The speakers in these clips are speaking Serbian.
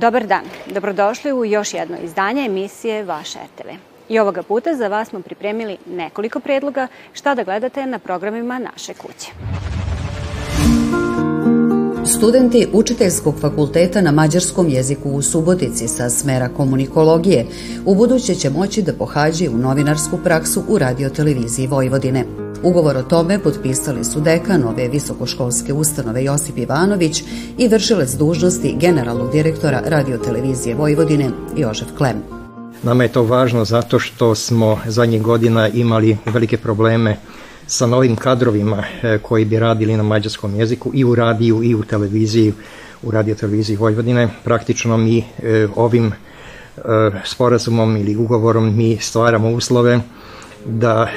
Dobar dan, dobrodošli u još jedno izdanje emisije Vaš RTV. I ovoga puta za vas smo pripremili nekoliko predloga šta da gledate na programima naše kuće. Studenti Učiteljskog fakulteta na mađarskom jeziku u Subotici sa smera komunikologije u buduće će moći da pohađaju novinarsku praksu u radioteleviziji Vojvodine. Ugovor o tome potpisali su dekan ove visokoškolske ustanove Josip Ivanović i vršilac dužnosti generalnog direktora radiotelevizije Vojvodine Jožef Klem. Nama je to važno zato što smo zadnjih godina imali velike probleme sa novim kadrovima e, koji bi radili na mađarskom jeziku i u radiju i u televiziji, u radioteleviziji Vojvodine. Praktično mi e, ovim e, sporazumom ili ugovorom mi stvaramo uslove da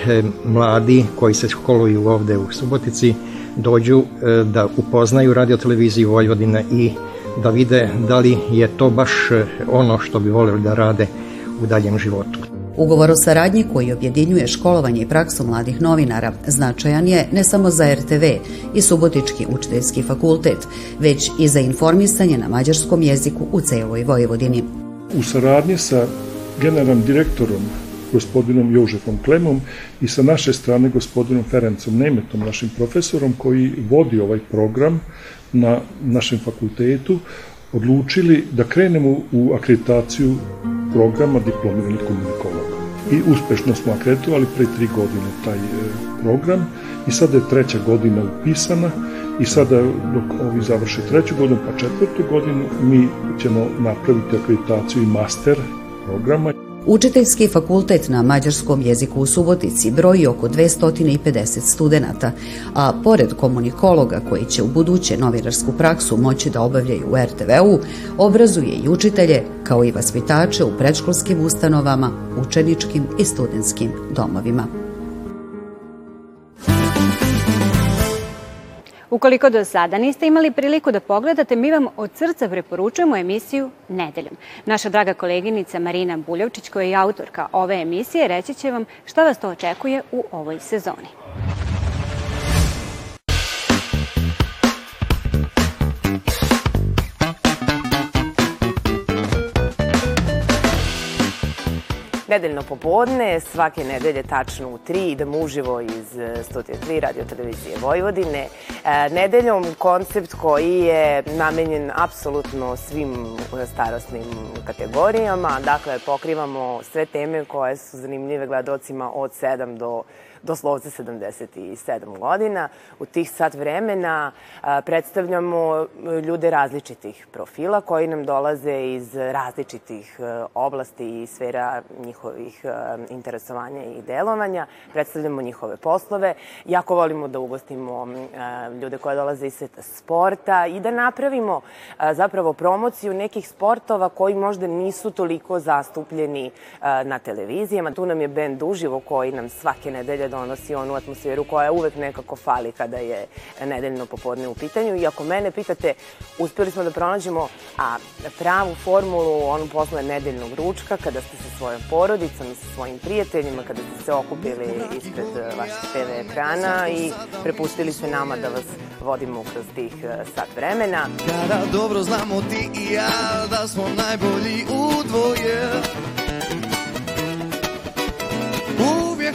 mladi koji se školuju ovde u Subotici dođu da upoznaju radioteleviziju Vojvodine i da vide da li je to baš ono što bi voleli da rade u daljem životu. Ugovor o saradnji koji objedinjuje školovanje i praksu mladih novinara značajan je ne samo za RTV i Subotički učiteljski fakultet, već i za informisanje na mađarskom jeziku u celoj Vojvodini. U saradnji sa generalnim direktorom gospodinom Jožefom Klemom i sa naše strane gospodinom Ferencom Nemetom, našim profesorom koji vodi ovaj program na našem fakultetu, odlučili da krenemo u akreditaciju programa diplomiranih komunikologa. I uspešno smo akreditovali pre tri godine taj e, program i sada je treća godina upisana i sada dok ovi završe treću godinu pa četvrtu godinu mi ćemo napraviti akreditaciju i master programa. Učiteljski fakultet na mađarskom jeziku u Subotici broji oko 250 studenta, a pored komunikologa koji će u buduće novinarsku praksu moći da obavljaju u RTV-u, obrazuje i učitelje kao i vaspitače u predškolskim ustanovama, učeničkim i studentskim domovima. Ukoliko do sada niste imali priliku da pogledate, mi vam od srca preporučujemo emisiju Nedeljom. Naša draga koleginica Marina Buljevčić, koja je autorka ove emisije, reći će vam šta vas to očekuje u ovoj sezoni. Nedeljno popodne, svake nedelje tačno u 3 idemo uživo iz e, studija 3 radio televizije Vojvodine. E, nedeljom koncept koji je namenjen apsolutno svim starostnim kategorijama, dakle pokrivamo sve teme koje su zanimljive gledocima od 7 do doslovce 77 godina. U tih sat vremena predstavljamo ljude različitih profila koji nam dolaze iz različitih e, oblasti i sfera njihovih e, interesovanja i delovanja. Predstavljamo njihove poslove. Jako volimo da ugostimo e, ljude koje dolaze iz sveta sporta i da napravimo zapravo promociju nekih sportova koji možda nisu toliko zastupljeni na televizijama. Tu nam je bend Uživo koji nam svake nedelje donosi onu atmosferu koja uvek nekako fali kada je nedeljno popodne u pitanju. I ako mene pitate, uspeli smo da pronađemo a, pravu formulu onu posle nedeljnog ručka, kada ste sa svojom porodicom i sa svojim prijateljima, kada ste se okupili ispred e, vaših TV ekrana i prepustili se nama da vas vodimo kroz tih e, sat vremena. Kada dobro znamo ti i ja da smo najbolji u dvoje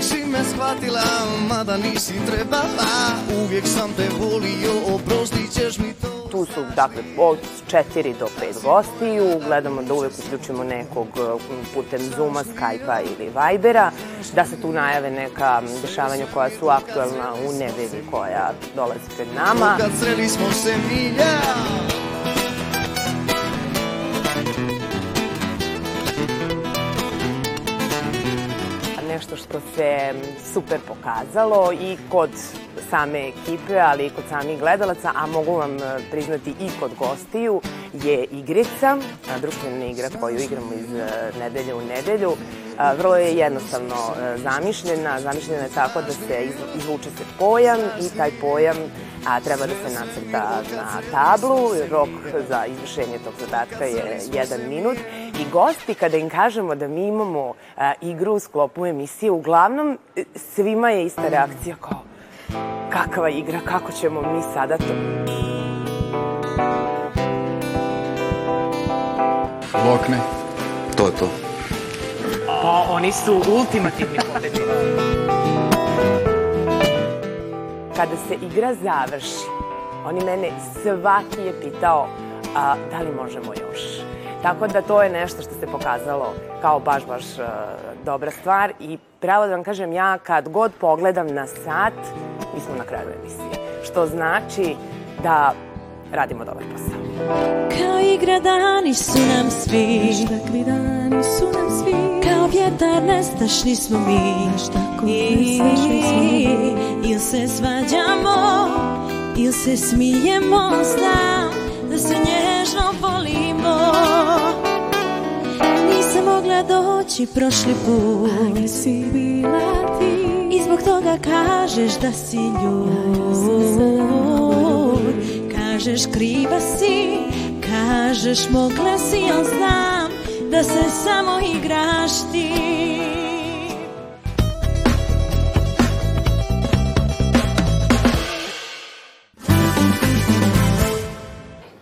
si me shvatila, mada nisi trebala Uvijek sam te volio, oprostit ćeš mi to Tu su, dakle, od 4 do 5 gostiju. Gledamo da uvek uključimo nekog putem Zuma, Skype-a ili Vibera. Da se tu najave neka dešavanja koja su aktualna u nedelji koja dolazi pred nama. Kad sreli smo se milja što se super pokazalo i kod same ekipe, ali i kod samih gledalaca, a mogu vam e, priznati i kod gostiju, je igrica, društvena igra koju igramo iz e, nedelje u nedelju. Vrlo je jednostavno e, zamišljena, zamišljena je tako da se izvuče se pojam i taj pojam a treba da se nacrta na tablu. Rok za izvršenje tog zadatka je jedan minut. I gosti, kada im kažemo da mi imamo a, igru u sklopu emisije, uglavnom e, svima je ista reakcija kao kakva igra, kako ćemo mi sada to... Lokne. To je to. Pa oni su ultimativni pobednici. Kada se igra završi, oni mene svaki je pitao a, da li možemo još. Tako da to je nešto što se pokazalo kao baš, baš uh, dobra stvar i pravo da vam kažem ja kad god pogledam na sat, mi smo na kraju emisije. Što znači da radimo dobar posao. Kao igra dani su nam svi Takvi dani su nam svi Kao vjetar nestašni smo mi. Tako nestašni smo mi Il se svađamo Il se smijemo Znam da se nježno volimo. Nisam mogla doći prošli put. A nisi bila ti. I zbog toga kažeš da si ljud. Kažeš kriva si. Kažeš mogla si, al znam Da se samo igraš ti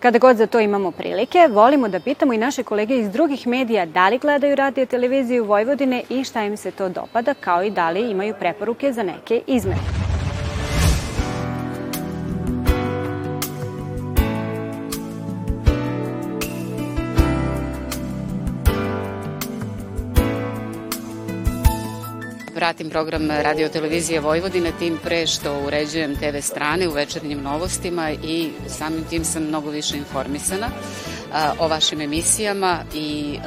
Kada god za to imamo prilike, volimo da pitamo i naše kolege iz drugih medija da li gledaju radio televiziju Vojvodine i šta im se to dopada, kao i da li imaju preporuke za neke izmene. Pratim program radio televizije Vojvodine, tim pre što uređujem TV strane u večernjim novostima i samim tim sam mnogo više informisana o vašim emisijama i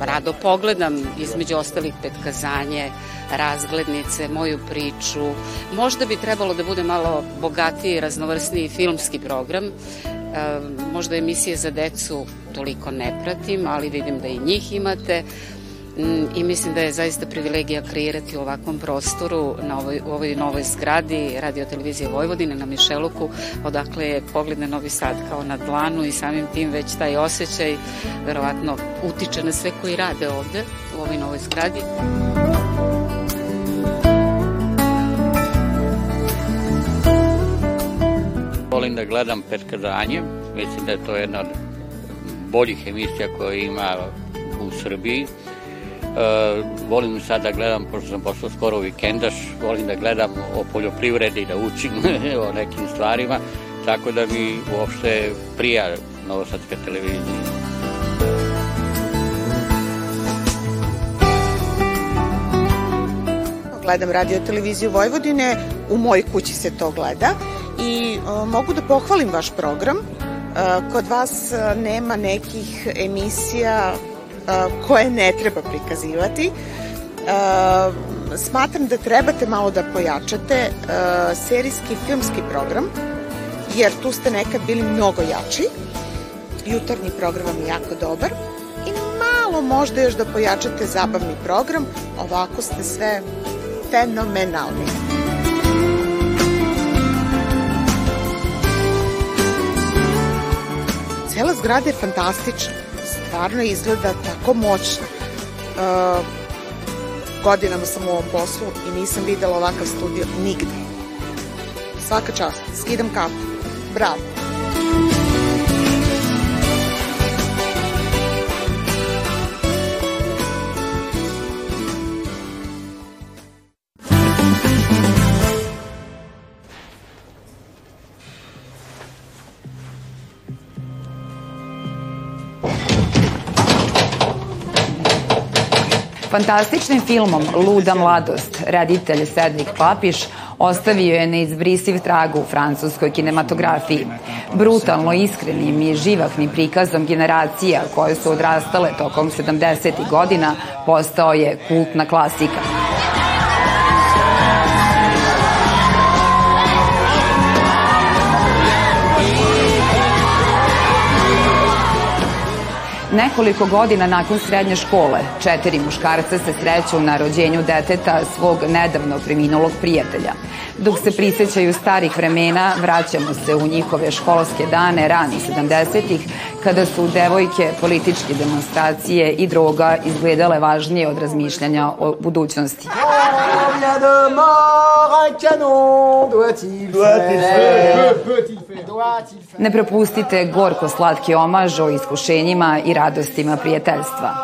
rado pogledam između ostalih petkazanje, razglednice, moju priču. Možda bi trebalo da bude malo bogatiji, raznovrsniji filmski program. Možda emisije za decu toliko ne pratim, ali vidim da i njih imate. Mm, i mislim da je zaista privilegija kreirati u ovakvom prostoru na ovoj, u ovoj novoj zgradi radio televizije Vojvodine na Mišeluku odakle je pogled na Novi Sad kao na dlanu i samim tim već taj osjećaj verovatno utiče na sve koji rade ovde u ovoj novoj zgradi. Volim da gledam Petkadanje, mislim da je to jedna od boljih emisija koje ima u Srbiji volim sad da gledam, pošto sam postao skoro vikendaš, volim da gledam o poljoprivredi, da učim o nekim stvarima, tako da mi uopšte prija Novosadska televizija. Gledam radio televiziju Vojvodine, u mojoj kući se to gleda i uh, mogu da pohvalim vaš program. Uh, kod vas nema nekih emisija koje ne treba prikazivati. Smatram da trebate malo da pojačate serijski filmski program, jer tu ste nekad bili mnogo jači. Jutarnji program vam je jako dobar i malo možda još da pojačate zabavni program, ovako ste sve fenomenalni. Cela zgrada je fantastična stvarno izgleda tako moćno. Uh, godinama sam u ovom poslu i nisam videla ovakav studio nigde. Svaka čast, skidam kapu. Bravo. Fantastičnim filmom Luda mladost, reditelj Sednik Papiš ostavio je neizbrisiv trag u francuskoj kinematografiji. Brutalno iskrenim i živahnim prikazom generacija koje su odrastale tokom 70. godina postao je kultna klasika. Nekoliko godina nakon srednje škole, četiri muškarca se sreću na rođenju deteta svog nedavno preminulog prijatelja. Dok se prisećaju starih vremena, vraćamo se u njihove školske dane rani 70-ih, kada su devojke, političke demonstracije i droga izgledale važnije od razmišljanja o budućnosti. Combien de morts un canon doit-il faire Ne propustite gorko slatki omaž o iskušenjima i radostima prijateljstva.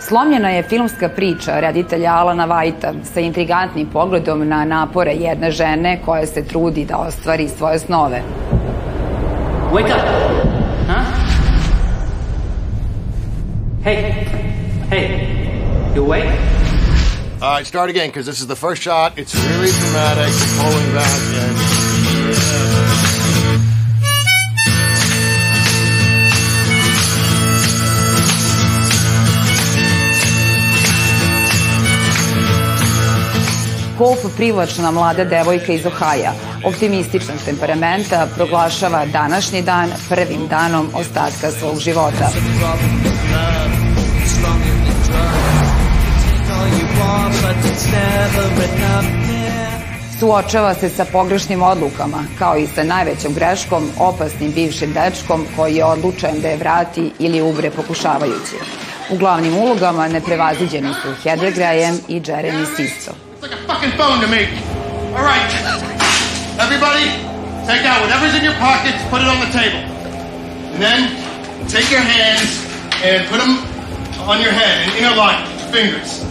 Slomljena je filmska priča reditelja Alana Vajta sa intrigantnim pogledom na napore jedne žene koja se trudi da ostvari svoje snove. Wake up! Huh? Hey! Hey! You awake? All right, start again because this is the first shot. It's really dramatic. Pulling back and. Hope, privlačna mlada devojka iz Ohaja, optimističnog temperamenta, proglašava današnji dan prvim danom ostatka svog života. Suočava se sa pogrešnim odlukama, kao i sa najvećom greškom, opasnim bivšim dečkom koji je odlučen da je vrati ili ubre pokušavajući. U glavnim ulogama neprevaziđeni su Heather Graham i Jeremy Sisto. It's like a fucking phone to me. All right. Everybody, take out whatever's in your pockets, put it on the table. And then take your hands and put them on your head and interlock your fingers.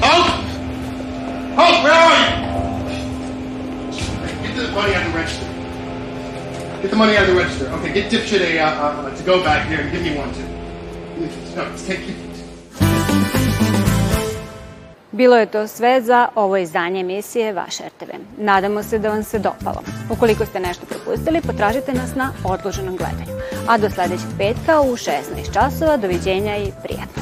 Hope! Hope, where are you? Get the money out of the register. Get the money out of the register. Okay, get dipshit a uh, uh, to go back here and give me one too. No, take, Bilo je to sve za ovo izdanje emisije Vaš RTV. Nadamo se da vam se dopalo. Ukoliko ste nešto propustili, potražite nas na odloženom gledanju. A do sledećeg petka u 16 časova doviđenja i prijatno.